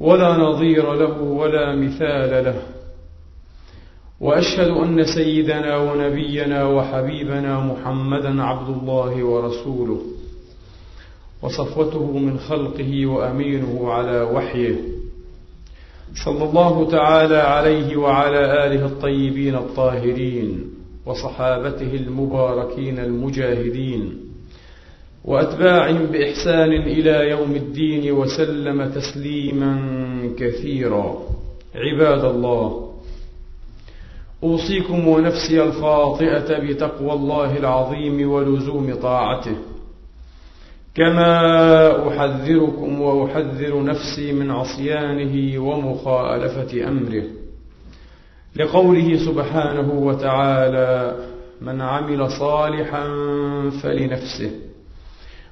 ولا نظير له ولا مثال له. وأشهد أن سيدنا ونبينا وحبيبنا محمدا عبد الله ورسوله. وصفوته من خلقه وأمينه على وحيه. صلى الله تعالى عليه وعلى آله الطيبين الطاهرين وصحابته المباركين المجاهدين. واتباعهم بإحسان إلى يوم الدين وسلم تسليما كثيرا. عباد الله أوصيكم ونفسي الخاطئه بتقوى الله العظيم ولزوم طاعته. كما أحذركم وأحذر نفسي من عصيانه ومخالفة أمره. لقوله سبحانه وتعالى من عمل صالحا فلنفسه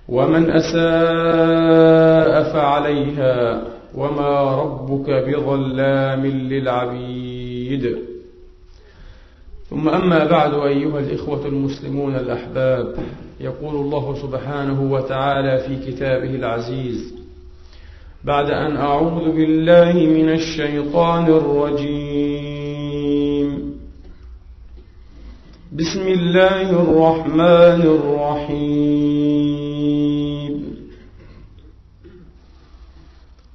ومن أساء فعليها وما ربك بظلام للعبيد. ثم أما بعد أيها الإخوة المسلمون الأحباب يقول الله سبحانه وتعالى في كتابه العزيز بعد أن أعوذ بالله من الشيطان الرجيم. بسم الله الرحمن الرحيم.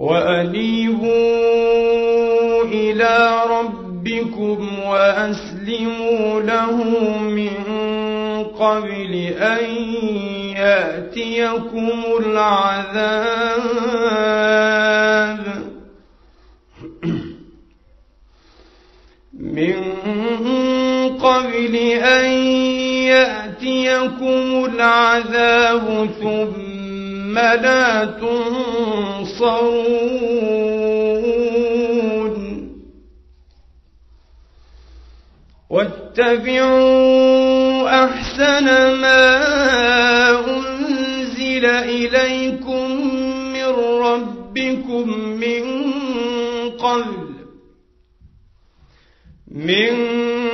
وأنيبوا إلى ربكم وأسلموا له من قبل أن يأتيكم العذاب من قبل أن يأتيكم العذاب ثم لا تنصرون واتبعوا أحسن ما أنزل إليكم من ربكم من قبل من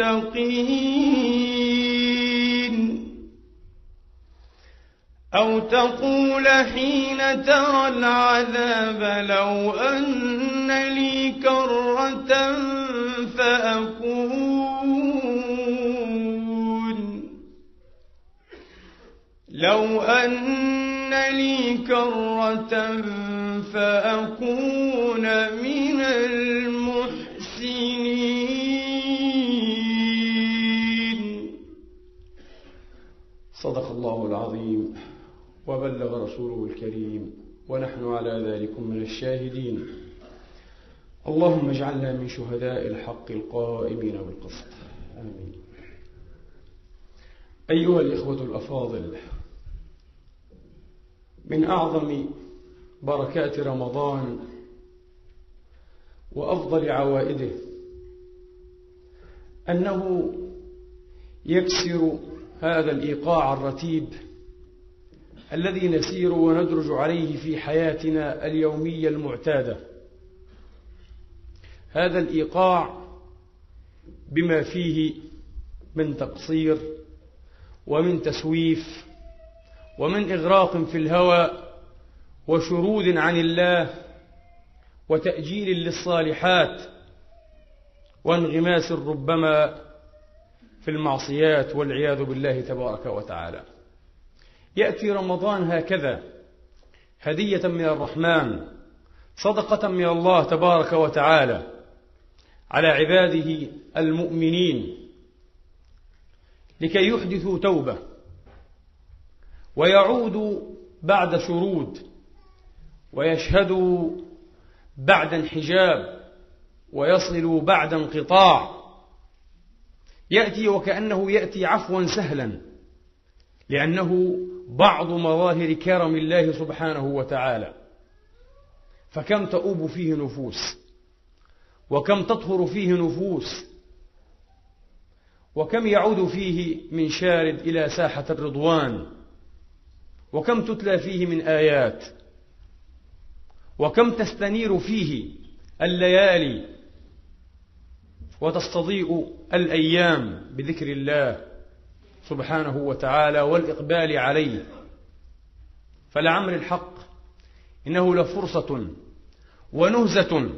المتقين أو تقول حين ترى العذاب لو أن لي كرة فأكون لو أن لي كرة فأكون من المحسنين صدق الله العظيم وبلغ رسوله الكريم ونحن على ذلك من الشاهدين. اللهم اجعلنا من شهداء الحق القائمين بالقسط. آمين. أيها الإخوة الأفاضل من أعظم بركات رمضان وأفضل عوائده أنه يكسر هذا الإيقاع الرتيب الذي نسير وندرج عليه في حياتنا اليومية المعتادة. هذا الإيقاع بما فيه من تقصير ومن تسويف ومن إغراق في الهوى وشرود عن الله وتأجيل للصالحات وانغماس ربما في المعصيات والعياذ بالله تبارك وتعالى. يأتي رمضان هكذا هدية من الرحمن صدقة من الله تبارك وتعالى على عباده المؤمنين لكي يحدثوا توبة ويعودوا بعد شرود ويشهدوا بعد انحجاب ويصلوا بعد انقطاع يأتي وكأنه يأتي عفوا سهلا لأنه بعض مظاهر كرم الله سبحانه وتعالى. فكم تؤوب فيه نفوس وكم تطهر فيه نفوس وكم يعود فيه من شارد إلى ساحة الرضوان وكم تتلى فيه من آيات وكم تستنير فيه الليالي. وتستضيء الأيام بذكر الله سبحانه وتعالى والإقبال عليه. فلعمر الحق إنه لفرصة ونهزة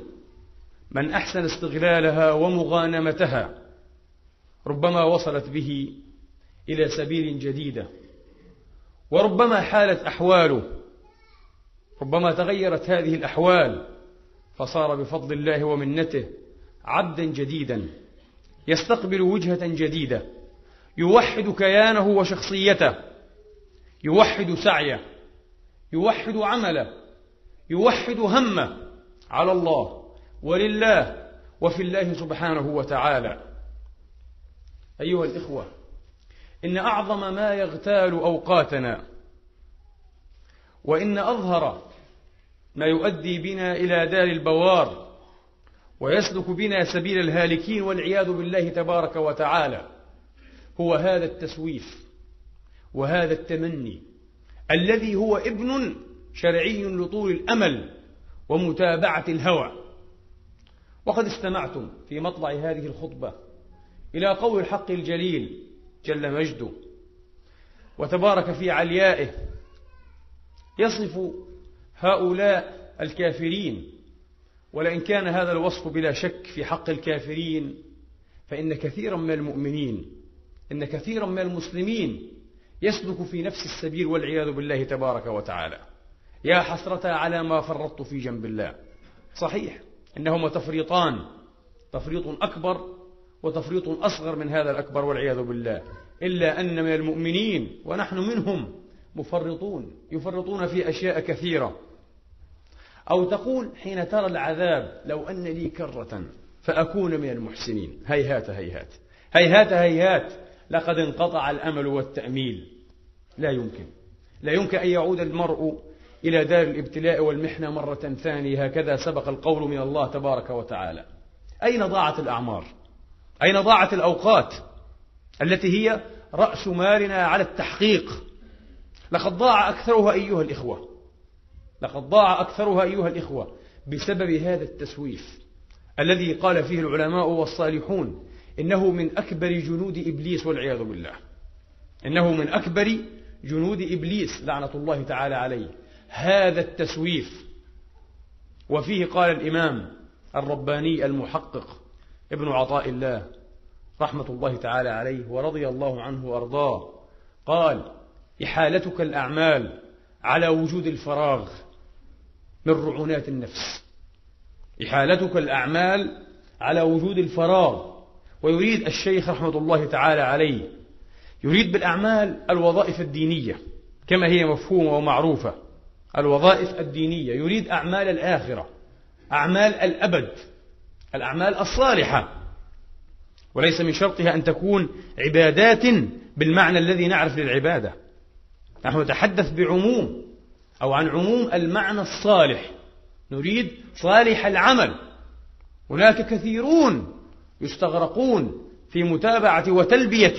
من أحسن استغلالها ومغانمتها ربما وصلت به إلى سبيل جديدة وربما حالت أحواله ربما تغيرت هذه الأحوال فصار بفضل الله ومنته. عبدا جديدا يستقبل وجهة جديدة يوحد كيانه وشخصيته يوحد سعيه يوحد عمله يوحد همه على الله ولله وفي الله سبحانه وتعالى. أيها الإخوة إن أعظم ما يغتال أوقاتنا وإن أظهر ما يؤدي بنا إلى دار البوار ويسلك بنا سبيل الهالكين والعياذ بالله تبارك وتعالى. هو هذا التسويف وهذا التمني الذي هو ابن شرعي لطول الأمل ومتابعة الهوى. وقد استمعتم في مطلع هذه الخطبة إلى قول الحق الجليل جل مجده وتبارك في عليائه يصف هؤلاء الكافرين ولئن كان هذا الوصف بلا شك في حق الكافرين فإن كثيرا من المؤمنين إن كثيرا من المسلمين يسلك في نفس السبيل والعياذ بالله تبارك وتعالى. يا حسرة على ما فرطت في جنب الله. صحيح إنهما تفريطان تفريط أكبر وتفريط أصغر من هذا الأكبر والعياذ بالله. إلا أن من المؤمنين ونحن منهم مفرطون يفرطون في أشياء كثيرة. أو تقول حين ترى العذاب لو أن لي كرة فأكون من المحسنين. هيهات هيهات. هيهات هيهات. لقد انقطع الأمل والتأميل. لا يمكن. لا يمكن أن يعود المرء إلى دار الابتلاء والمحنة مرة ثانية. هكذا سبق القول من الله تبارك وتعالى. أين ضاعت الأعمار؟ أين ضاعت الأوقات التي هي رأس مالنا على التحقيق؟ لقد ضاع أكثرها أيها الإخوة. لقد ضاع أكثرها أيها الإخوة بسبب هذا التسويف الذي قال فيه العلماء والصالحون إنه من أكبر جنود إبليس والعياذ بالله. إنه من أكبر جنود إبليس لعنة الله تعالى عليه. هذا التسويف. وفيه قال الإمام الرباني المحقق ابن عطاء الله رحمة الله تعالى عليه ورضي الله عنه وأرضاه قال إحالتك الأعمال على وجود الفراغ من رعونات النفس. إحالتك الأعمال على وجود الفراغ. ويريد الشيخ رحمة الله تعالى عليه. يريد بالأعمال الوظائف الدينية. كما هي مفهومة ومعروفة. الوظائف الدينية. يريد أعمال الآخرة. أعمال الأبد. الأعمال الصالحة. وليس من شرطها أن تكون عبادات بالمعنى الذي نعرف للعبادة. نحن نتحدث بعموم. أو عن عموم المعنى الصالح. نريد صالح العمل. هناك كثيرون يستغرقون في متابعة وتلبية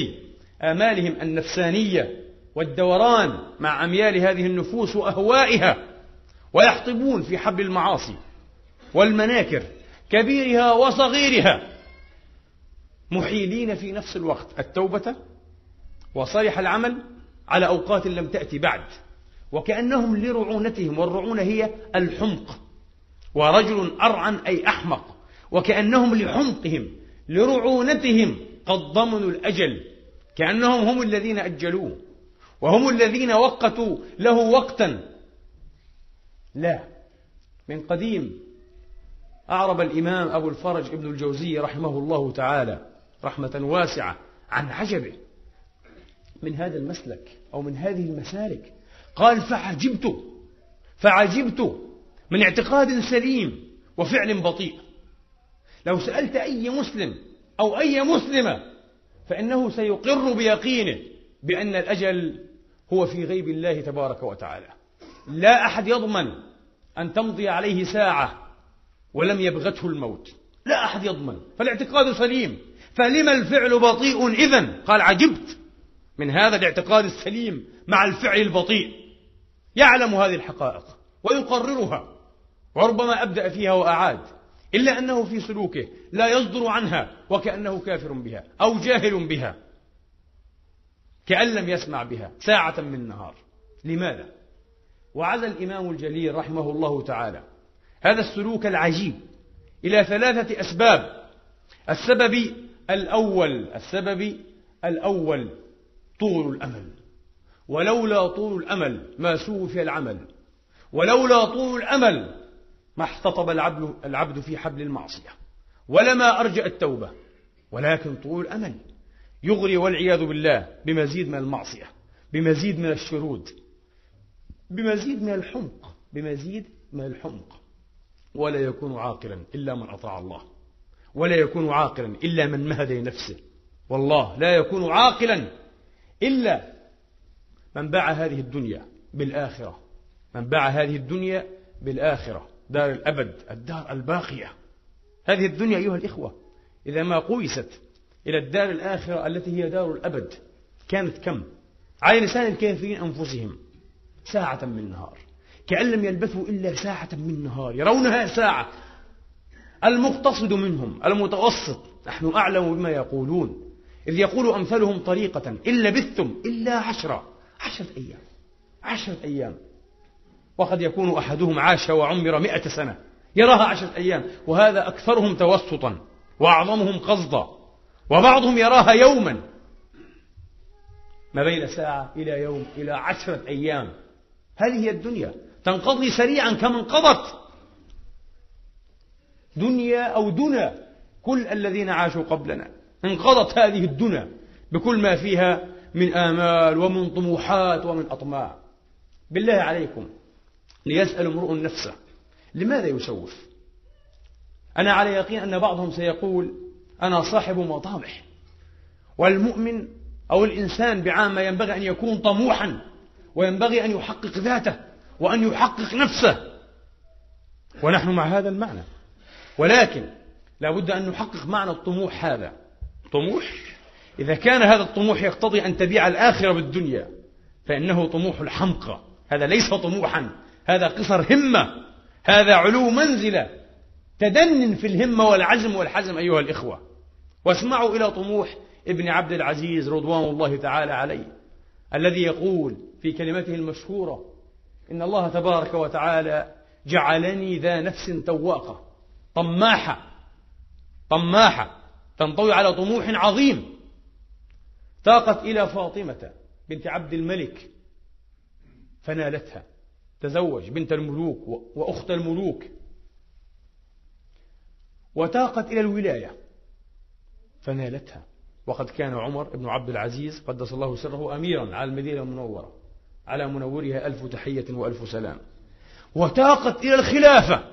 آمالهم النفسانية والدوران مع أميال هذه النفوس وأهوائها ويحطبون في حبل المعاصي والمناكر كبيرها وصغيرها محيلين في نفس الوقت التوبة وصالح العمل على أوقات لم تأتي بعد. وكأنهم لرعونتهم والرعونة هي الحمق. ورجل أرعن أي أحمق. وكأنهم لحمقهم لرعونتهم قد ضمنوا الأجل. كأنهم هم الذين أجلوه. وهم الذين وقتوا له وقتا. لا من قديم أعرب الإمام أبو الفرج ابن الجوزي رحمه الله تعالى رحمة واسعة عن عجبه. من هذا المسلك أو من هذه المسالك قال فعجبت فعجبت من اعتقاد سليم وفعل بطيء. لو سألت أي مسلم أو أي مسلمة فإنه سيقر بيقينه بأن الأجل هو في غيب الله تبارك وتعالى. لا أحد يضمن أن تمضي عليه ساعة ولم يبغته الموت. لا أحد يضمن. فالاعتقاد سليم. فلما الفعل بطيء إذن؟ قال عجبت من هذا الاعتقاد السليم مع الفعل البطيء. يعلم هذه الحقائق ويقررها. وربما أبدأ فيها وأعاد. إلا أنه في سلوكه لا يصدر عنها وكأنه كافر بها أو جاهل بها. كأن لم يسمع بها ساعة من النهار لماذا؟ وعزى الإمام الجليل رحمه الله تعالى هذا السلوك العجيب إلى ثلاثة أسباب. السبب الأول السبب الأول طول الأمل. ولولا طول الأمل ما سوف العمل. ولولا طول الأمل ما احتطب العبد, العبد في حبل المعصية. ولما أرجأ التوبة. ولكن طول الأمل. يغري والعياذ بالله بمزيد من المعصية. بمزيد من الشرود. بمزيد من الحمق. بمزيد من الحمق. ولا يكون عاقلا إلا من أطاع الله. ولا يكون عاقلا إلا من مهد لنفسه والله لا يكون عاقلا إلا من باع هذه الدنيا بالآخرة. من باع هذه الدنيا بالآخرة. دار الأبد الدار الباقية. هذه الدنيا أيها الإخوة إذا ما قوست إلى الدار الآخرة التي هي دار الأبد كانت كم؟ على لسان الكافرين أنفسهم ساعة من نهار. كأن لم يلبثوا إلا ساعة من نهار. يرونها ساعة. المقتصد منهم المتوسط. نحن أعلم بما يقولون. إذ يقول أمثلهم طريقة إن لبثتم إلا عشرة. عشرة أيام. عشرة أيام. وقد يكون أحدهم عاش وعمر مئة سنة. يراها عشرة أيام. وهذا أكثرهم توسطا. وأعظمهم قصدا. وبعضهم يراها يوما. ما بين ساعة إلى يوم إلى عشرة أيام. هذه هي الدنيا. تنقضي سريعا كما انقضت دنيا أو دنا. كل الذين عاشوا قبلنا. انقضت هذه الدنيا بكل ما فيها من آمال ومن طموحات ومن أطماع. بالله عليكم ليسأل امرؤ نفسه لماذا يسوف؟ أنا على يقين أن بعضهم سيقول أنا صاحب مطامح. والمؤمن أو الإنسان بعامة ينبغي أن يكون طموحا وينبغي أن يحقق ذاته وأن يحقق نفسه. ونحن مع هذا المعنى. ولكن لا بد أن نحقق معنى الطموح هذا. طموح؟ إذا كان هذا الطموح يقتضي أن تبيع الآخرة بالدنيا فإنه طموح الحمقى. هذا ليس طموحا هذا قصر همة هذا علو منزلة. تدن في الهمة والعزم والحزم أيها الإخوة. واسمعوا إلى طموح ابن عبد العزيز رضوان الله تعالى عليه الذي يقول في كلمته المشهورة إن الله تبارك وتعالى جعلني ذا نفس تواقة طماحة طماحة تنطوي على طموح عظيم. تاقت إلى فاطمة بنت عبد الملك فنالتها تزوج بنت الملوك وأخت الملوك. وتاقت إلى الولاية فنالتها. وقد كان عمر بن عبد العزيز قدس الله سره أميرا على المدينة المنورة على منورها ألف تحية وألف سلام. وتاقت إلى الخلافة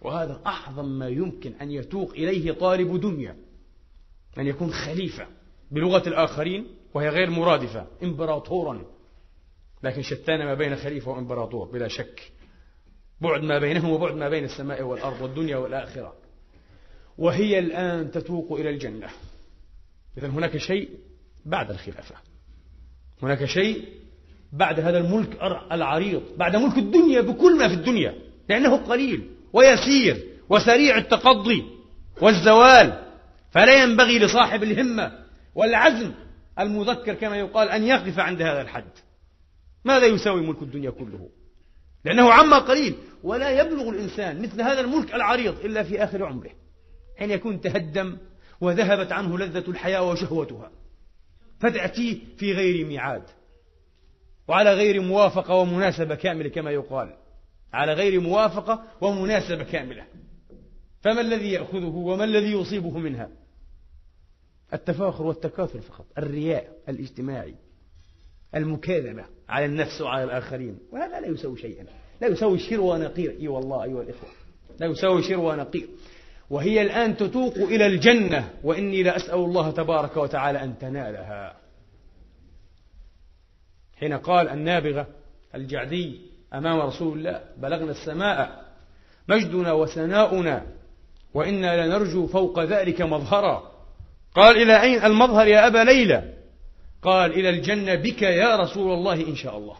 وهذا أعظم ما يمكن أن يتوق إليه طالب دنيا أن يكون خليفة. بلغة الآخرين وهي غير مرادفة إمبراطورا. لكن شتان ما بين خليفة وإمبراطور بلا شك. بعد ما بينهم وبعد ما بين السماء والأرض والدنيا والآخرة. وهي الآن تتوق إلى الجنة. إذا هناك شيء بعد الخلافة. هناك شيء بعد هذا الملك العريض بعد ملك الدنيا بكل ما في الدنيا. لأنه قليل ويسير وسريع التقضي والزوال. فلا ينبغي لصاحب الهمة والعزم المذكر كما يقال أن يقف عند هذا الحد. ماذا يساوي ملك الدنيا كله؟ لأنه عما قليل ولا يبلغ الإنسان مثل هذا الملك العريض إلا في آخر عمره. حين يكون تهدم وذهبت عنه لذة الحياة وشهوتها. فتأتيه في غير ميعاد. وعلى غير موافقة ومناسبة كاملة كما يقال. على غير موافقة ومناسبة كاملة. فما الذي يأخذه وما الذي يصيبه منها؟ التفاخر والتكاثر فقط الرياء الاجتماعي المكاذبة على النفس وعلى الآخرين. وهذا لا يسوي شيئا. لا يسوي شر ونقير. إي والله أيها الإخوة. لا يساوي شر ونقير. وهي الآن تتوق إلى الجنة وإني لأسأل الله تبارك وتعالى أن تنالها. حين قال النابغة الجعدي أمام رسول الله بلغنا السماء مجدنا وثناؤنا وإنا لنرجو فوق ذلك مظهرا. قال إلى أين المظهر يا أبا ليلى؟ قال إلى الجنة بك يا رسول الله إن شاء الله.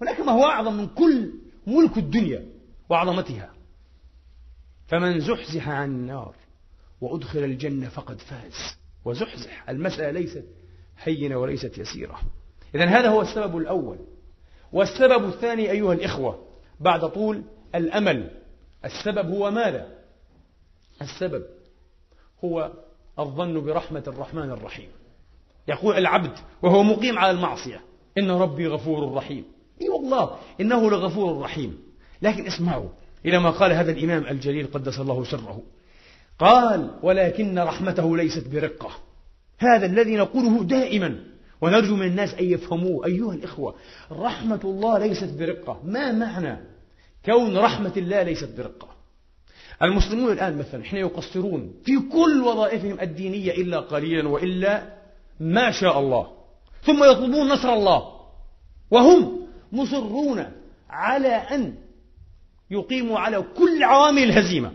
هناك ما هو أعظم من كل ملك الدنيا وعظمتها. فمن زحزح عن النار وأدخل الجنة فقد فاز. وزحزح المسألة ليست هينة وليست يسيرة. إذا هذا هو السبب الأول. والسبب الثاني أيها الإخوة بعد طول الأمل. السبب هو ماذا؟ السبب هو الظن برحمة الرحمن الرحيم. يقول العبد وهو مقيم على المعصية إن ربي غفور رحيم. إي والله إنه لغفور رحيم. لكن اسمعوا إلى ما قال هذا الإمام الجليل قدس الله سره. قال ولكن رحمته ليست برقة. هذا الذي نقوله دائما ونرجو من الناس أن يفهموه. أيها الإخوة رحمة الله ليست برقة. ما معنى كون رحمة الله ليست برقة؟ المسلمون الآن مثلا حين يقصرون في كل وظائفهم الدينية إلا قليلا وإلا ما شاء الله. ثم يطلبون نصر الله. وهم مصرون على أن يقيموا على كل عوامل الهزيمة.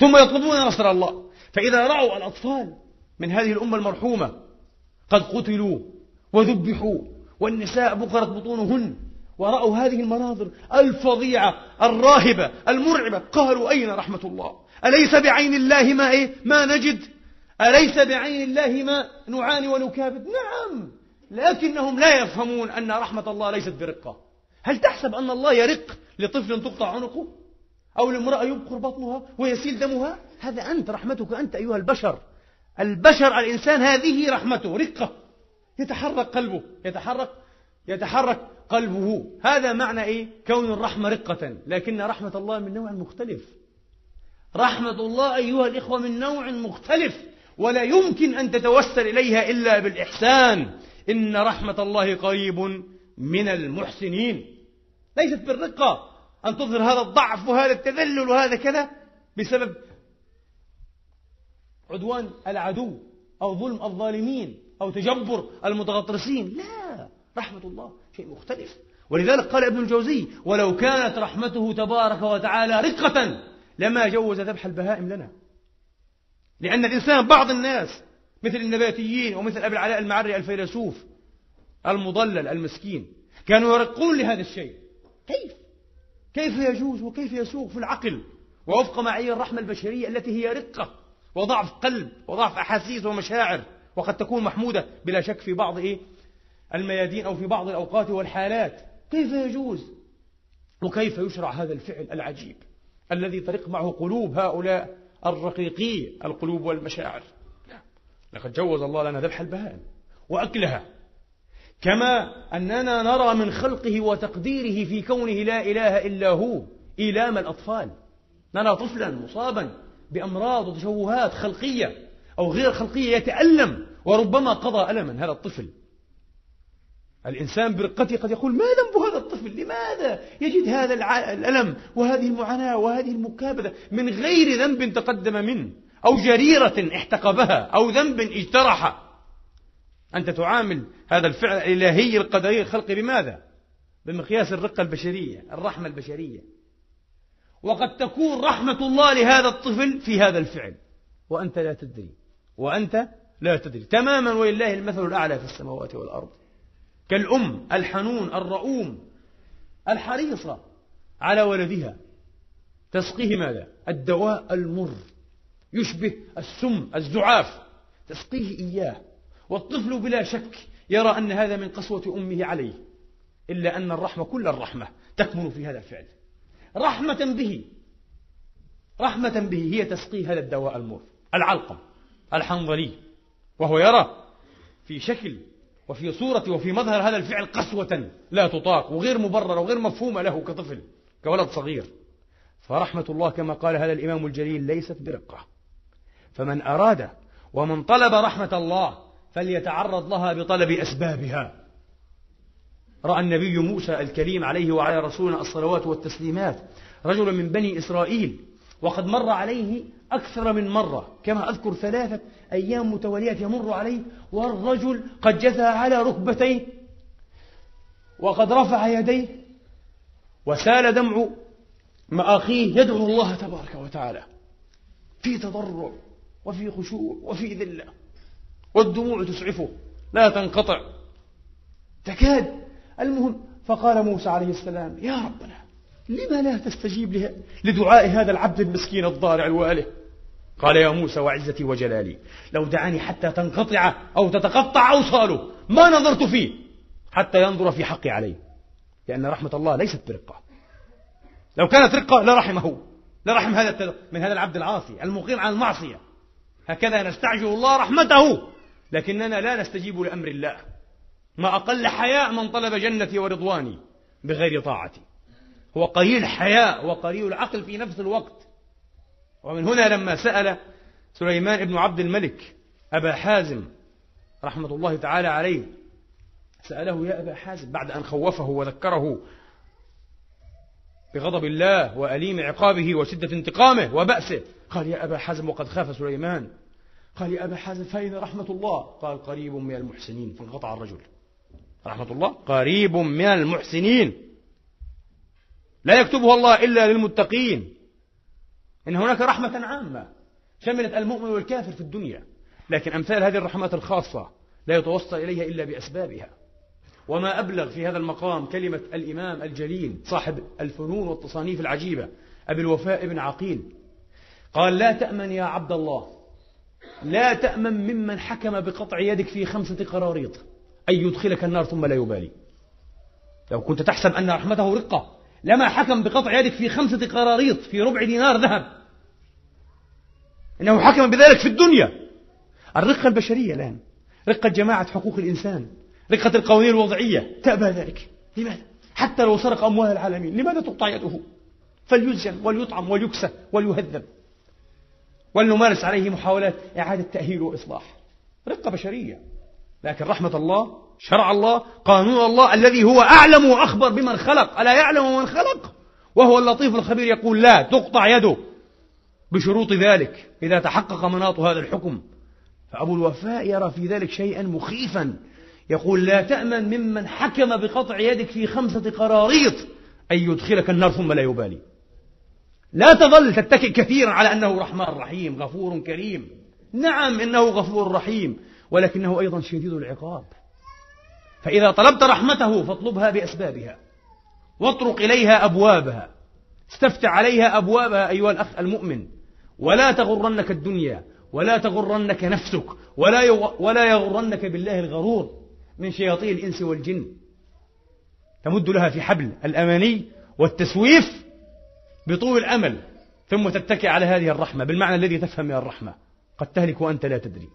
ثم يطلبون نصر الله. فإذا رأوا الأطفال من هذه الأمة المرحومة قد قتلوا وذبحوا والنساء بقرت بطونهن ورأوا هذه المناظر الفظيعة الراهبة المرعبة. قالوا أين رحمة الله؟ أليس بعين الله ما إيه؟ ما نجد؟ أليس بعين الله ما نعاني ونكابد؟ نعم لكنهم لا يفهمون أن رحمة الله ليست برقة. هل تحسب أن الله يرق لطفل تقطع عنقه؟ أو لامرأة يبقر بطنها ويسيل دمها؟ هذا أنت رحمتك أنت أيها البشر. البشر الإنسان هذه رحمته رقة. يتحرك قلبه يتحرك يتحرك قلبه. هذا معنى إيه؟ كون الرحمة رقة. لكن رحمة الله من نوع مختلف. رحمة الله أيها الإخوة من نوع مختلف. ولا يمكن أن تتوسل إليها إلا بالإحسان. إن رحمة الله قريب من المحسنين. ليست بالرقة. أن تظهر هذا الضعف وهذا التذلل وهذا كذا بسبب عدوان العدو أو ظلم الظالمين أو تجبر المتغطرسين. لا. رحمة الله. شيء مختلف. ولذلك قال ابن الجوزي ولو كانت رحمته تبارك وتعالى رقة لما جوز ذبح البهائم لنا. لأن الإنسان بعض الناس مثل النباتيين ومثل أبي العلاء المعري الفيلسوف المضلل المسكين كانوا يرقون لهذا الشيء. كيف؟ كيف يجوز وكيف يسوق في العقل ووفق معايير الرحمة البشرية التي هي رقة وضعف قلب وضعف أحاسيس ومشاعر وقد تكون محمودة بلا شك في بعض إيه؟ الميادين أو في بعض الأوقات والحالات. كيف يجوز؟ وكيف يشرع هذا الفعل العجيب الذي ترق معه قلوب هؤلاء الرقيقي القلوب والمشاعر؟ لقد جوز الله لنا ذبح البهائم وأكلها. كما أننا نرى من خلقه وتقديره في كونه لا إله إلا هو إيلام الأطفال. نرى طفلا مصابا بأمراض وتشوهات خلقية أو غير خلقية يتألم وربما قضى ألما. هذا الطفل الإنسان برقته قد يقول ما ذنب هذا الطفل؟ لماذا يجد هذا الألم وهذه المعاناة وهذه المكابدة من غير ذنب تقدم منه أو جريرة احتقبها أو ذنب اجترح أنت تعامل هذا الفعل الإلهي القدري الخلق بماذا؟ بمقياس الرقة البشرية الرحمة البشرية. وقد تكون رحمة الله لهذا الطفل في هذا الفعل. وأنت لا تدري وأنت لا تدري. تماما ولله المثل الأعلى في السماوات والأرض. كالأم الحنون الرؤوم الحريصة على ولدها. تسقيه ماذا؟ الدواء المر. يشبه السم الزعاف. تسقيه إياه. والطفل بلا شك يرى أن هذا من قسوة أمه عليه إلا أن الرحمة كل الرحمة تكمن في هذا الفعل. رحمة به رحمة به هي تسقيه هذا الدواء المر العلقم الحنظلي. وهو يرى في شكل وفي صورة وفي مظهر هذا الفعل قسوة لا تطاق وغير مبررة وغير مفهومة له كطفل كولد صغير. فرحمة الله كما قال هذا الإمام الجليل ليست برقة. فمن أراد ومن طلب رحمة الله فليتعرض لها بطلب أسبابها. رأى النبي موسى الكريم عليه وعلى رسولنا الصلوات والتسليمات. رجلا من بني إسرائيل وقد مر عليه أكثر من مرة كما أذكر ثلاثة أيام متواليات يمر عليه والرجل قد جثى على ركبتيه وقد رفع يديه وسال دمع مآخيه يدعو الله تبارك وتعالى في تضرع وفي خشوع وفي ذلة والدموع تسعفه لا تنقطع تكاد المهم فقال موسى عليه السلام يا ربنا لما لا تستجيب لدعاء هذا العبد المسكين الضارع الواله قال يا موسى وعزتي وجلالي لو دعاني حتى تنقطع أو تتقطع أوصاله ما نظرت فيه حتى ينظر في حقي عليه. لأن رحمة الله ليست برقة. لو كانت رقة لرحمه لرحم هذا من هذا العبد العاصي المقيم على المعصية. هكذا نستعجل الله رحمته. لكننا لا نستجيب لأمر الله. ما أقل حياء من طلب جنتي ورضواني بغير طاعتي. هو قليل الحياء وقليل العقل في نفس الوقت. ومن هنا لما سأل سليمان بن عبد الملك أبا حازم رحمة الله تعالى عليه سأله يا أبا حازم بعد أن خوفه وذكره بغضب الله وأليم عقابه وشدة انتقامه وبأسه قال يا أبا حازم وقد خاف سليمان. قال يا أبا حازم فأين رحمة الله؟ قال قريب من المحسنين. فانقطع الرجل. رحمة الله؟ قريب من المحسنين. لا يكتبها الله إلا للمتقين. إن هناك رحمة عامة شملت المؤمن والكافر في الدنيا. لكن أمثال هذه الرحمات الخاصة لا يتوصل إليها إلا بأسبابها. وما أبلغ في هذا المقام كلمة الإمام الجليل صاحب الفنون والتصانيف العجيبة أبي الوفاء بن عقيل. قال لا تأمن يا عبد الله. لا تأمن ممن حكم بقطع يدك في خمسة قراريط. أن يدخلك النار ثم لا يبالي. لو كنت تحسب أن رحمته رقة. لما حكم بقطع يدك في خمسة قراريط في ربع دينار ذهب. إنه حكم بذلك في الدنيا. الرقة البشرية الآن رقة جماعة حقوق الإنسان رقة القوانين الوضعية تأبى ذلك. لماذا؟ حتى لو سرق أموال العالمين لماذا تقطع يده؟ فليسجن وليطعم وليكسى وليهذب. ولنمارس عليه محاولات إعادة تأهيل وإصلاح. رقة بشرية. لكن رحمة الله شرع الله قانون الله الذي هو أعلم وأخبر بمن خلق. ألا يعلم من خلق؟ وهو اللطيف الخبير يقول لا تقطع يده. بشروط ذلك إذا تحقق مناط هذا الحكم. فأبو الوفاء يرى في ذلك شيئا مخيفا. يقول لا تأمن ممن حكم بقطع يدك في خمسة قراريط. أن يدخلك النار ثم لا يبالي. لا تظل تتكئ كثيرا على أنه رحمن رحيم غفور كريم. نعم إنه غفور رحيم ولكنه أيضا شديد العقاب. فإذا طلبت رحمته فاطلبها بأسبابها واطرق إليها أبوابها استفتح عليها أبوابها أيها الأخ المؤمن. ولا تغرنك الدنيا ولا تغرنك نفسك ولا ولا يغرنك بالله الغرور من شياطين الإنس والجن. تمد لها في حبل الأماني والتسويف بطول الأمل ثم تتكئ على هذه الرحمة بالمعنى الذي تفهم من الرحمة. قد تهلك وأنت لا تدري.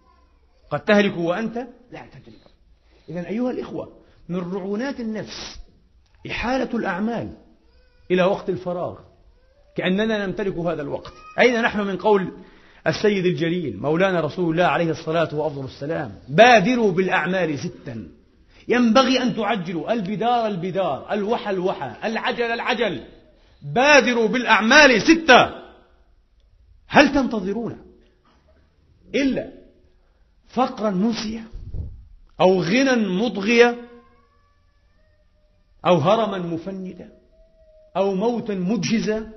قد تهلك وأنت لا تدري. إذا أيها الإخوة من رعونات النفس إحالة الأعمال إلى وقت الفراغ كأننا نمتلك هذا الوقت. أين نحن من قول السيد الجليل مولانا رسول الله عليه الصلاة وأفضل السلام؟ بادروا بالأعمال ستا. ينبغي أن تعجلوا. البدار البدار الوحى الوحى العجل العجل. بادروا بالأعمال ستة هل تنتظرون إلا فقرا منسيا أو غنى مطغيا أو هرما مفندا أو موتا مجهزا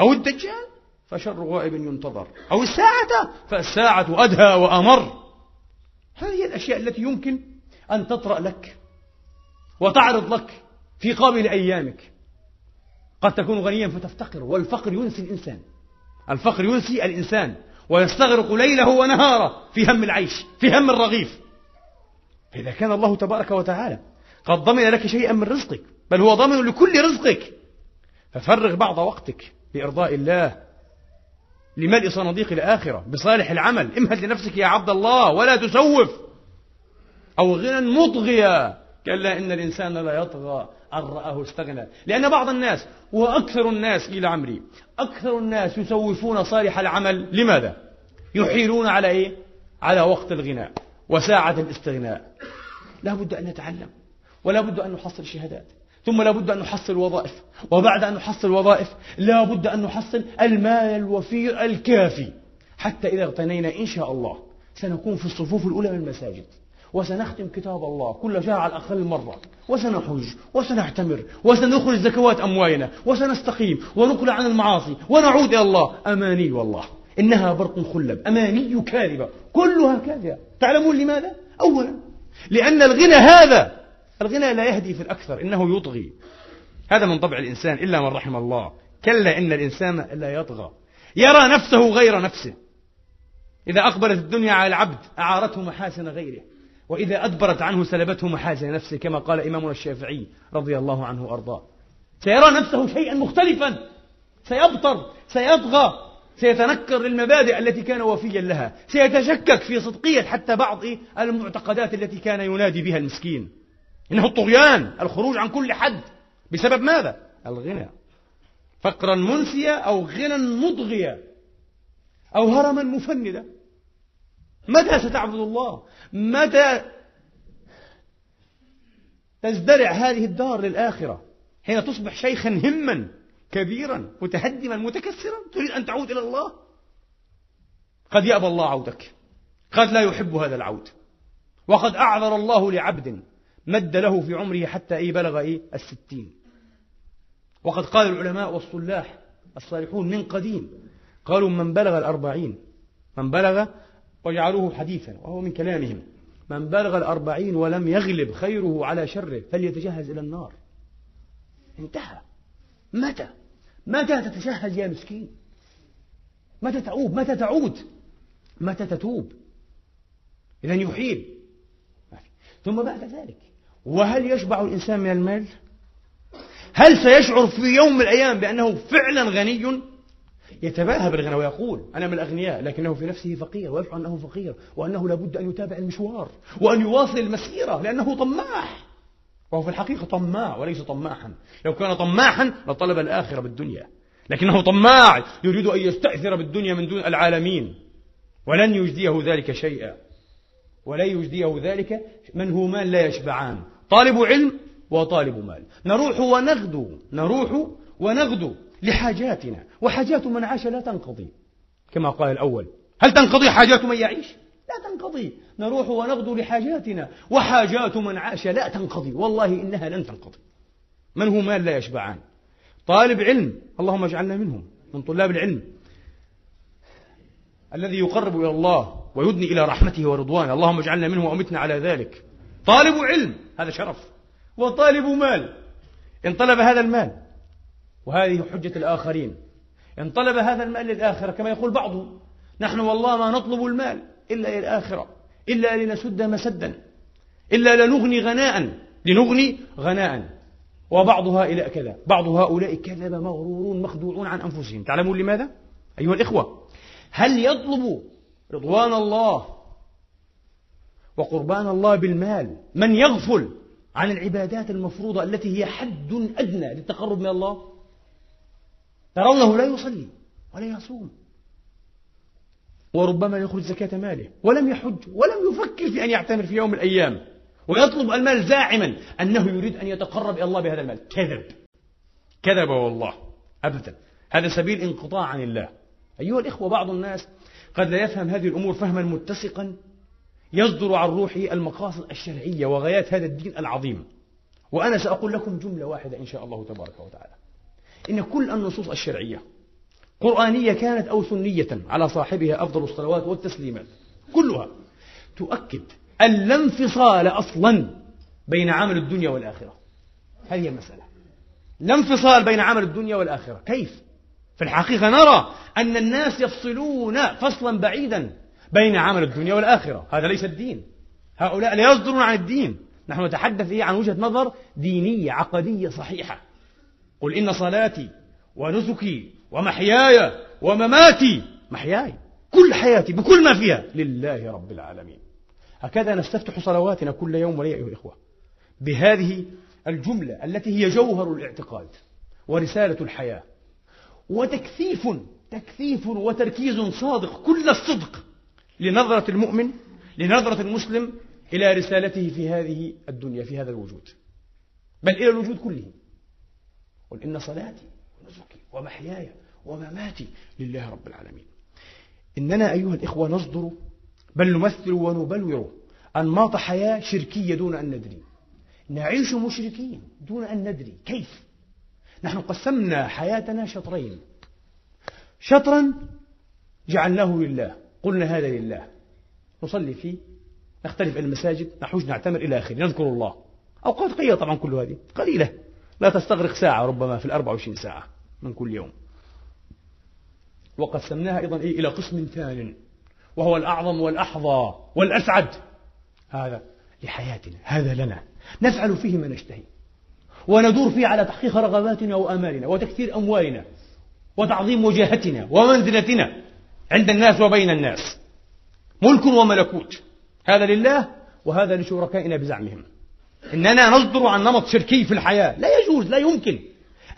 أو الدجال فشر غائب ينتظر أو الساعة فالساعة أدهى وأمر. هذه الأشياء التي يمكن أن تطرأ لك وتعرض لك في قابل أيامك. قد تكون غنيا فتفتقر والفقر ينسي الإنسان. الفقر ينسي الإنسان ويستغرق ليله ونهاره في هم العيش في هم الرغيف. فإذا كان الله تبارك وتعالى قد ضمن لك شيئا من رزقك بل هو ضامن لكل رزقك ففرغ بعض وقتك لإرضاء الله لملء صناديق الآخرة بصالح العمل. امهد لنفسك يا عبد الله ولا تسوف. أو غنى مطغيا. كلا إن الإنسان لا يطغى أن رآه استغنى. لأن بعض الناس وأكثر الناس إلى عمري أكثر الناس يسوفون صالح العمل. لماذا؟ يحيلون على إيه؟ على وقت الغناء. وساعة الاستغناء. لا بد أن نتعلم ولا بد أن نحصل شهادات ثم لا بد أن نحصل وظائف وبعد أن نحصل وظائف لا بد أن نحصل المال الوفير الكافي. حتى إذا اغتنينا إن شاء الله سنكون في الصفوف الأولى من المساجد وسنختم كتاب الله كل شهر على الأقل مرة وسنحج وسنعتمر وسنخرج زكوات أموالنا وسنستقيم ونقلع عن المعاصي ونعود إلى الله. أماني والله. إنها برق خلب أماني كاذبة كلها كاذبة. تعلمون لماذا؟ أولا لأن الغنى هذا الغنى لا يهدي في الأكثر إنه يطغي. هذا من طبع الإنسان إلا من رحم الله. كلا إن الإنسان لا يطغى. يرى نفسه غير نفسه. إذا أقبلت الدنيا على العبد أعارته محاسن غيره. وإذا أدبرت عنه سلبته محاسن نفسه كما قال إمامنا الشافعي رضي الله عنه وأرضاه. سيرى نفسه شيئا مختلفا. سيبطر سيطغى. سيتنكر للمبادئ التي كان وفيا لها. سيتشكك في صدقية حتى بعض المعتقدات التي كان ينادي بها المسكين. إنه الطغيان الخروج عن كل حد. بسبب ماذا؟ الغنى. فقرا منسيا أو غنى مطغيا أو هرما مفندا متى ستعبد الله؟ متى تزدرع هذه الدار للآخرة؟ حين تصبح شيخا هما. كبيرا متهدما متكسرا تريد أن تعود إلى الله؟ قد يأبى الله عودك. قد لا يحب هذا العود. وقد أعذر الله لعبد مد له في عمره حتى إيه بلغ إيه؟ الستين. وقد قال العلماء والصلاح الصالحون من قديم قالوا من بلغ الأربعين من بلغ وجعلوه حديثا وهو من كلامهم من بلغ الأربعين ولم يغلب خيره على شره فليتجهز إلى النار. انتهى. متى؟ متى تتشهد يا مسكين؟ متى تعوب متى تعود؟ متى تتوب؟ إذا يحيل. ثم بعد ذلك وهل يشبع الإنسان من المال؟ هل سيشعر في يوم من الأيام بأنه فعلا غني؟ يتباهى بالغنى ويقول أنا من الأغنياء لكنه في نفسه فقير ويشعر أنه فقير وأنه لابد أن يتابع المشوار وأن يواصل المسيرة لأنه طماح. وهو في الحقيقة طماع وليس طماحا. لو كان طماحا لطلب الآخرة بالدنيا. لكنه طماع يريد أن يستأثر بالدنيا من دون العالمين. ولن يجديه ذلك شيئا. ولن يجديه ذلك من هو مال لا يشبعان. طالب علم وطالب مال. نروح ونغدو. نروح ونغدو لحاجاتنا. وحاجات من عاش لا تنقضي. كما قال الأول. هل تنقضي حاجات من يعيش؟ لا تنقضي. نروح ونغدو لحاجاتنا. وحاجات من عاش لا تنقضي. والله إنها لن تنقضي. من هو مال لا يشبعان؟ طالب علم. اللهم اجعلنا منهم. من طلاب العلم. الذي يقرب إلى الله ويدني إلى رحمته ورضوانه. اللهم اجعلنا منه وأمتنا على ذلك. طالب علم. هذا شرف. وطالب مال. إن طلب هذا المال وهذه حجة الآخرين. إن طلب هذا المال للآخرة كما يقول بعضهم نحن والله ما نطلب المال. إلا للآخرة إلا لنسد مسدا إلا لنغني غناء لنغني غناء. وبعض هؤلاء كذا بعض هؤلاء كذب مغرورون مخدوعون عن أنفسهم. تعلمون لماذا؟ أيها الإخوة هل يطلب رضوان الله وقربان الله بالمال من يغفل عن العبادات المفروضة التي هي حد أدنى للتقرب من الله؟ ترونه لا يصلي ولا يصوم. وربما يخرج زكاة ماله ولم يحج ولم يفكر في أن يعتمر في يوم من الأيام ويطلب المال زاعما أنه يريد أن يتقرب إلى الله بهذا المال. كذب. كذب والله. أبدا. هذا سبيل انقطاع عن الله. أيها الإخوة بعض الناس قد لا يفهم هذه الأمور فهما متسقا يصدر عن روحه المقاصد الشرعية وغايات هذا الدين العظيم. وأنا سأقول لكم جملة واحدة إن شاء الله تبارك وتعالى. إن كل النصوص الشرعية قرآنية كانت أو سنية على صاحبها أفضل الصلوات والتسليمات كلها تؤكد أن لا انفصال أصلا بين عمل الدنيا والآخرة. هذه المسألة. لا انفصال بين عمل الدنيا والآخرة. كيف؟ في الحقيقة نرى أن الناس يفصلون فصلا بعيدا بين عمل الدنيا والآخرة. هذا ليس الدين. هؤلاء لا يصدرون عن الدين. نحن نتحدث عن وجهة نظر دينية عقدية صحيحة. قل إن صلاتي ونسكي ومحياي ومماتي. محياي. كل حياتي بكل ما فيها. لله رب العالمين. هكذا نستفتح صلواتنا كل يوم وليلة أيها الإخوة. بهذه الجملة التي هي جوهر الاعتقاد ورسالة الحياة. وتكثيف تكثيف وتركيز صادق كل الصدق لنظرة المؤمن لنظرة المسلم إلى رسالته في هذه الدنيا في هذا الوجود. بل إلى الوجود كله. قل إن صلاتي ونسكي. ومحياي ومماتي لله رب العالمين. إننا أيها الإخوة نصدر بل نمثل ونبلور أنماط حياة شركية دون أن ندري. نعيش مشركين دون أن ندري. كيف؟ نحن قسمنا حياتنا شطرين. شطرا جعلناه لله. قلنا هذا لله. نصلي فيه نختلف إلى المساجد نحوج نعتمر إلى آخره نذكر الله. أوقات قليلة طبعا كل هذه. قليلة. لا تستغرق ساعة ربما في الأربع وعشرين ساعة. من كل يوم. وقسمناها أيضا إيه إلى قسم ثان وهو الأعظم والأحظى والأسعد. هذا لحياتنا هذا لنا. نفعل فيه ما نشتهي. وندور فيه على تحقيق رغباتنا وآمالنا وتكثير أموالنا وتعظيم وجاهتنا ومنزلتنا عند الناس وبين الناس. ملك وملكوت. هذا لله وهذا لشركائنا بزعمهم. إننا نصدر عن نمط شركي في الحياة. لا يجوز لا يمكن.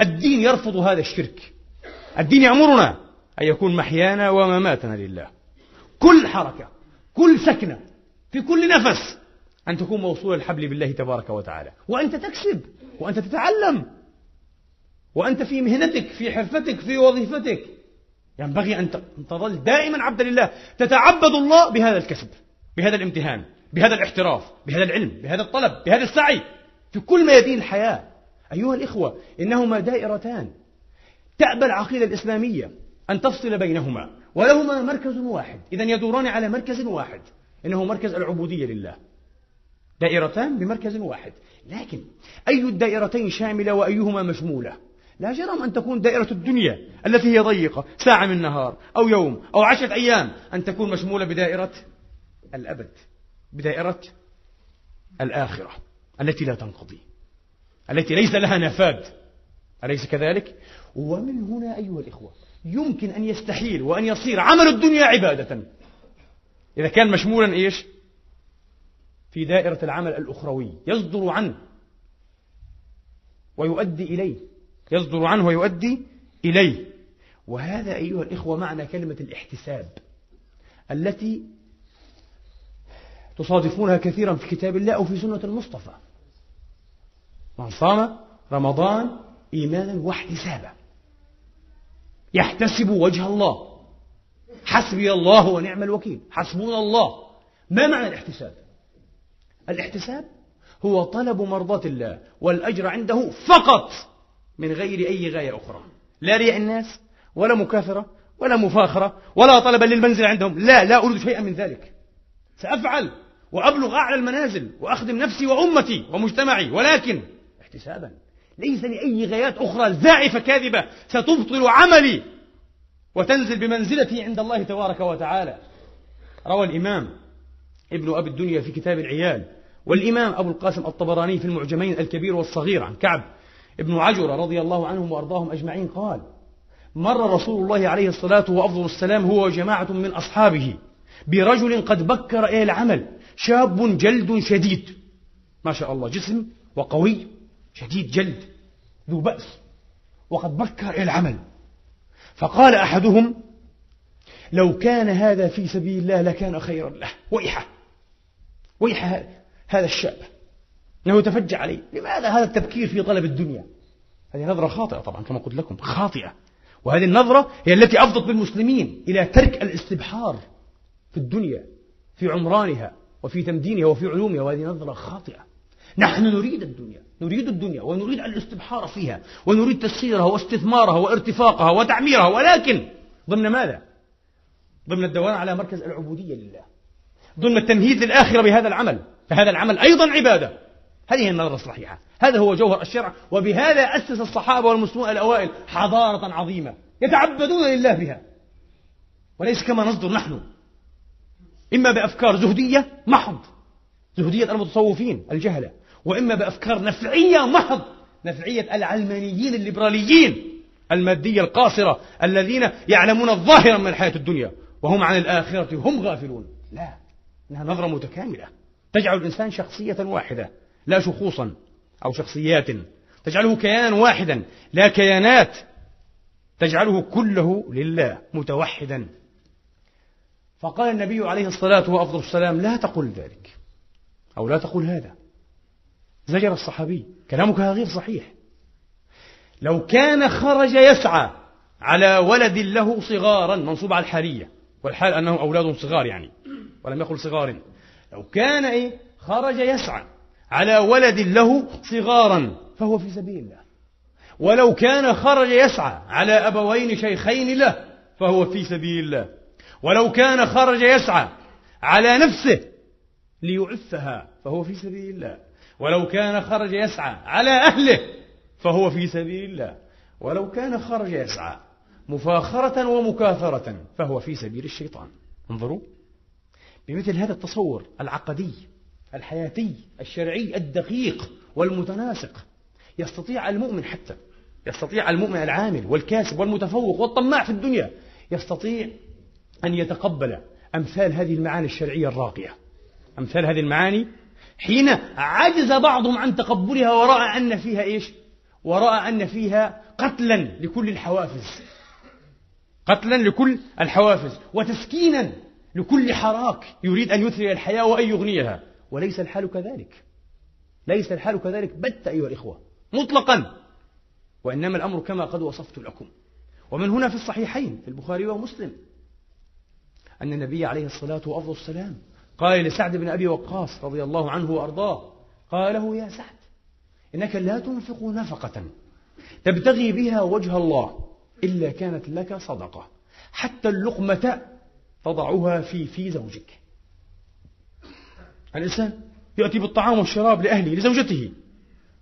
الدين يرفض هذا الشرك. الدين يأمرنا أن يكون محيانا ومماتنا لله. كل حركة كل سكنة في كل نفس أن تكون موصولة الحبل بالله تبارك وتعالى. وأنت تكسب وأنت تتعلم وأنت في مهنتك في حرفتك في وظيفتك. ينبغي أن تظل دائما عبدا لله. تتعبد الله بهذا الكسب بهذا الامتهان بهذا الاحتراف بهذا العلم بهذا الطلب بهذا السعي. في كل ميادين الحياة أيها الإخوة إنهما دائرتان. تأبى العقيدة الإسلامية أن تفصل بينهما ولهما مركز واحد. إذا يدوران على مركز واحد إنه مركز العبودية لله. دائرتان بمركز واحد. لكن أي الدائرتين شاملة وأيهما مشمولة؟ لا جرم أن تكون دائرة الدنيا التي هي ضيقة ساعة من نهار أو يوم أو عشرة أيام أن تكون مشمولة بدائرة الأبد بدائرة الآخرة التي لا تنقضي. التي ليس لها نفاد أليس كذلك؟ ومن هنا أيها الإخوة يمكن أن يستحيل وأن يصير عمل الدنيا عبادة إذا كان مشمولا إيش؟ في دائرة العمل الأخروي يصدر عنه ويؤدي إليه يصدر عنه ويؤدي إليه وهذا أيها الإخوة معنى كلمة الاحتساب التي تصادفونها كثيرا في كتاب الله أو في سنة المصطفى من صام رمضان إيمانا واحتسابا. يحتسب وجه الله. حسبي الله ونعم الوكيل. حسبنا الله. ما معنى الاحتساب؟ الاحتساب هو طلب مرضاة الله والأجر عنده فقط من غير أي غاية أخرى. لا رياء الناس ولا مكاثرة ولا مفاخرة ولا طلبا للمنزل عندهم. لا لا أريد شيئا من ذلك. سأفعل وأبلغ أعلى المنازل وأخدم نفسي وأمتي ومجتمعي. ولكن احتسابا. ليس لأي غايات أخرى زائفة كاذبة ستبطل عملي وتنزل بمنزلتي عند الله تبارك وتعالى. روى الإمام ابن أبي الدنيا في كتاب العيال والإمام أبو القاسم الطبراني في المعجمين الكبير والصغير عن كعب ابن عجرة رضي الله عنهم وأرضاهم أجمعين قال مر رسول الله عليه الصلاة وأفضل السلام هو وجماعة من أصحابه برجل قد بكر إلى العمل شاب جلد شديد. ما شاء الله جسم وقوي. شديد جلد ذو بأس وقد بكر إلى العمل. فقال أحدهم لو كان هذا في سبيل الله لكان خيرا له. ويحة ويح هذا الشاب. أنه يتفجع عليه. لماذا هذا التبكير في طلب الدنيا؟ هذه نظرة خاطئة طبعا كما قلت لكم خاطئة. وهذه النظرة هي التي أفضت بالمسلمين إلى ترك الاستبحار في الدنيا في عمرانها وفي تمدينها وفي علومها. وهذه نظرة خاطئة. نحن نريد الدنيا. نريد الدنيا ونريد الاستبحار فيها ونريد تسخيرها واستثمارها وارتفاقها وتعميرها ولكن ضمن ماذا؟ ضمن الدوام على مركز العبودية لله. ضمن التمهيد للآخرة بهذا العمل. فهذا العمل أيضا عبادة. هذه النظرة الصحيحة. هذا هو جوهر الشرع وبهذا أسس الصحابة والمسلمون الأوائل حضارة عظيمة يتعبدون لله بها. وليس كما نصدر نحن. إما بأفكار زهدية محض. زهدية المتصوفين الجهلة. وإما بأفكار نفعية محض نفعية العلمانيين الليبراليين المادية القاصرة الذين يعلمون الظاهر من الحياة الدنيا وهم عن الآخرة هم غافلون. لا إنها نظرة متكاملة. تجعل الإنسان شخصية واحدة لا شخوصا أو شخصيات. تجعله كيانا واحدا لا كيانات. تجعله كله لله متوحدا. فقال النبي عليه الصلاة والسلام لا تقل ذلك أو لا تقل هذا. زجر الصحابي. كلامك غير صحيح. لو كان خرج يسعى على ولد له صغارا منصوب على الحالية والحال أنهم أولاد صغار يعني ولم يقل صغار. لو كان إيه؟ خرج يسعى على ولد له صغارا فهو في سبيل الله. ولو كان خرج يسعى على أبوين شيخين له فهو في سبيل الله. ولو كان خرج يسعى على نفسه ليعفها فهو في سبيل الله. ولو كان خرج يسعى على أهله فهو في سبيل الله. ولو كان خرج يسعى مفاخرة ومكاثرة فهو في سبيل الشيطان. انظروا بمثل هذا التصور العقدي الحياتي الشرعي الدقيق والمتناسق. يستطيع المؤمن حتى يستطيع المؤمن العامل والكاسب والمتفوق والطماع في الدنيا يستطيع أن يتقبل أمثال هذه المعاني الشرعية الراقية. أمثال هذه المعاني حين عجز بعضهم عن تقبلها ورأى أن فيها إيش؟ ورأى أن فيها قتلا لكل الحوافز. قتلا لكل الحوافز. وتسكينا لكل حراك يريد أن يثري الحياة وأن يغنيها. وليس الحال كذلك. ليس الحال كذلك. بت أيها الإخوة. مطلقا. وإنما الأمر كما قد وصفت لكم. ومن هنا في الصحيحين في البخاري ومسلم أن النبي عليه الصلاة والسلام قال لسعد بن أبي وقاص رضي الله عنه وأرضاه قال له يا سعد إنك لا تنفق نفقة تبتغي بها وجه الله إلا كانت لك صدقة حتى اللقمة تضعها في في زوجك. الإنسان يأتي بالطعام والشراب لأهله لزوجته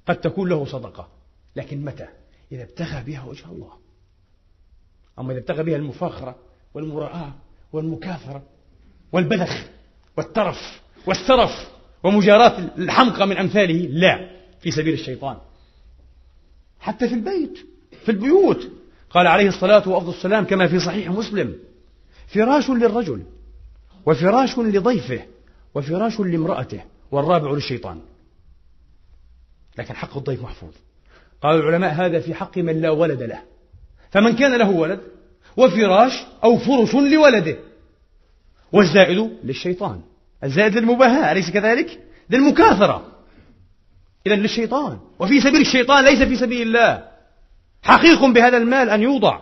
قد تكون له صدقة لكن متى؟ إذا ابتغى بها وجه الله. أما إذا ابتغى بها المفاخرة والمراءة والمكاثرة والبذخ والترف والسرف ومجاراة الحمقى من أمثاله لا في سبيل الشيطان. حتى في البيت في البيوت. قال عليه الصلاة والسلام كما في صحيح مسلم. فراش للرجل وفراش لضيفه وفراش لامرأته والرابع للشيطان. لكن حق الضيف محفوظ. قال العلماء هذا في حق من لا ولد له. فمن كان له ولد وفراش أو فرش لولده. والزائد للشيطان. الزائد للمباهاة أليس كذلك؟ للمكاثرة. إذا للشيطان. وفي سبيل الشيطان ليس في سبيل الله. حقيق بهذا المال أن يوضع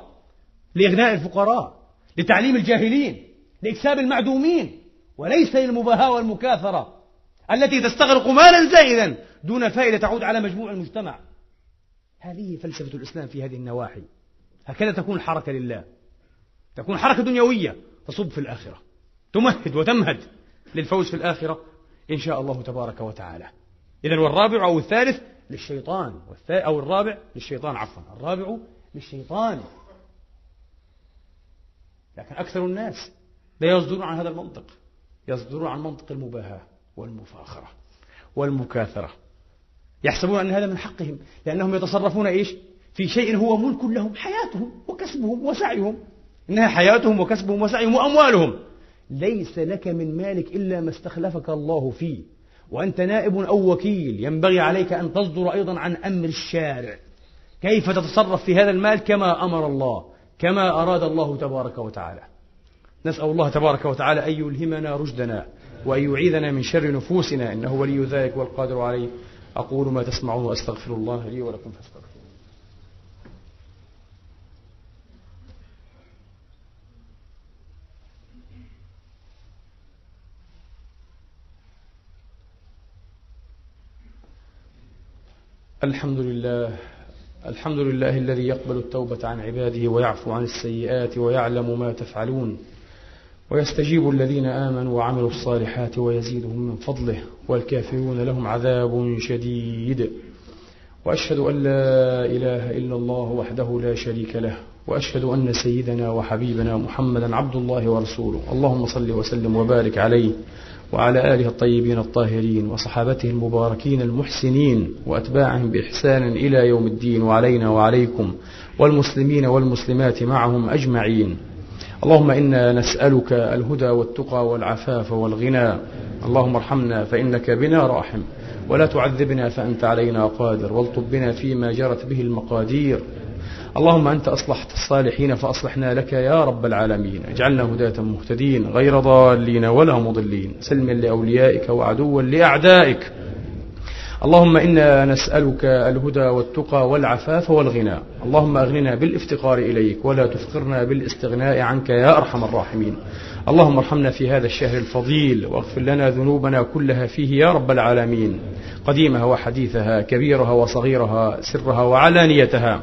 لإغناء الفقراء لتعليم الجاهلين لإكساب المعدومين وليس للمباهاة والمكاثرة التي تستغرق مالا زائدا دون فائدة تعود على مجموع المجتمع. هذه فلسفة الإسلام في هذه النواحي. هكذا تكون الحركة لله. تكون حركة دنيوية تصب في الآخرة. تمهد وتمهد للفوز في الآخرة إن شاء الله تبارك وتعالى. إذا والرابع أو الثالث للشيطان أو الرابع للشيطان عفوا الرابع للشيطان. لكن أكثر الناس لا يصدرون عن هذا المنطق يصدرون عن منطق المباهاة والمفاخرة والمكاثرة. يحسبون أن هذا من حقهم لأنهم يتصرفون إيش؟ في شيء هو ملك لهم حياتهم وكسبهم وسعيهم. إنها حياتهم وكسبهم وسعيهم وأموالهم. ليس لك من مالك إلا ما استخلفك الله فيه وأنت نائب أو وكيل. ينبغي عليك أن تصدر أيضا عن أمر الشارع. كيف تتصرف في هذا المال؟ كما أمر الله كما أراد الله تبارك وتعالى. نسأل الله تبارك وتعالى أن يلهمنا رشدنا وأن يعيذنا من شر نفوسنا. إنه ولي ذلك والقادر عليه. أقول ما تسمعون وأستغفر الله لي ولكم فاستغفروا الحمد لله الحمد لله الذي يقبل التوبة عن عباده ويعفو عن السيئات ويعلم ما تفعلون ويستجيب الذين آمنوا وعملوا الصالحات ويزيدهم من فضله والكافرون لهم عذاب شديد. وأشهد أن لا إله إلا الله وحده لا شريك له وأشهد أن سيدنا وحبيبنا محمدا عبد الله ورسوله. اللهم صل وسلم وبارك عليه. وعلى آله الطيبين الطاهرين وصحابته المباركين المحسنين وأتباعهم بإحسان إلى يوم الدين وعلينا وعليكم والمسلمين والمسلمات معهم أجمعين. اللهم إنا نسألك الهدى والتقى والعفاف والغنى. اللهم ارحمنا فإنك بنا راحم. ولا تعذبنا فأنت علينا قادر. والطب بنا فيما جرت به المقادير. اللهم أنت أصلحت الصالحين فأصلحنا لك يا رب العالمين. اجعلنا هداة مهتدين غير ضالين ولا مضلين. سلما لأوليائك وعدوا لأعدائك. اللهم إنا نسألك الهدى والتقى والعفاف والغنى. اللهم أغننا بالإفتقار إليك ولا تفقرنا بالاستغناء عنك يا أرحم الراحمين. اللهم ارحمنا في هذا الشهر الفضيل واغفر لنا ذنوبنا كلها فيه يا رب العالمين. قديمها وحديثها كبيرها وصغيرها سرها وعلانيتها.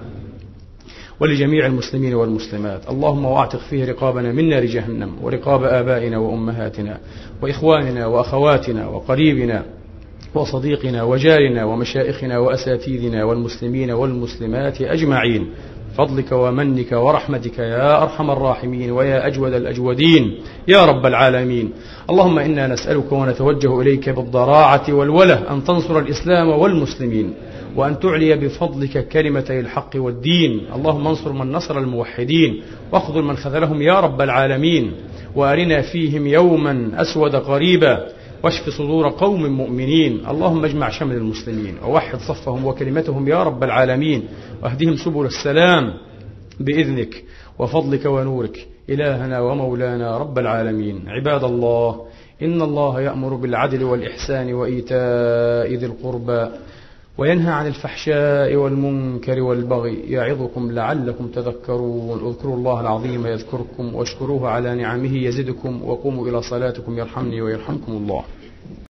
ولجميع المسلمين والمسلمات. اللهم واعتق فيه رقابنا من نار جهنم ورقاب آبائنا وأمهاتنا وإخواننا وأخواتنا وقريبنا وصديقنا وجارنا ومشائخنا وأساتذنا والمسلمين والمسلمات أجمعين. فضلك ومنك ورحمتك يا أرحم الراحمين ويا أجود الأجودين يا رب العالمين. اللهم إنا نسألك ونتوجه إليك بالضراعة والوله أن تنصر الإسلام والمسلمين. وأن تعلي بفضلك كلمتي الحق والدين. اللهم انصر من نصر الموحدين. واخذل من خذلهم يا رب العالمين. وأرنا فيهم يوما أسود قريبا واشف صدور قوم مؤمنين. اللهم اجمع شمل المسلمين. ووحد صفهم وكلمتهم يا رب العالمين. واهدهم سبل السلام بإذنك وفضلك ونورك. إلهنا ومولانا رب العالمين. عباد الله إن الله يأمر بالعدل والإحسان وإيتاء ذي القربى. وينهى عن الفحشاء والمنكر والبغي يعظكم لعلكم تذكرون. اذكروا الله العظيم يذكركم واشكروه على نعمه يزدكم وقوموا إلى صلاتكم يرحمني ويرحمكم الله.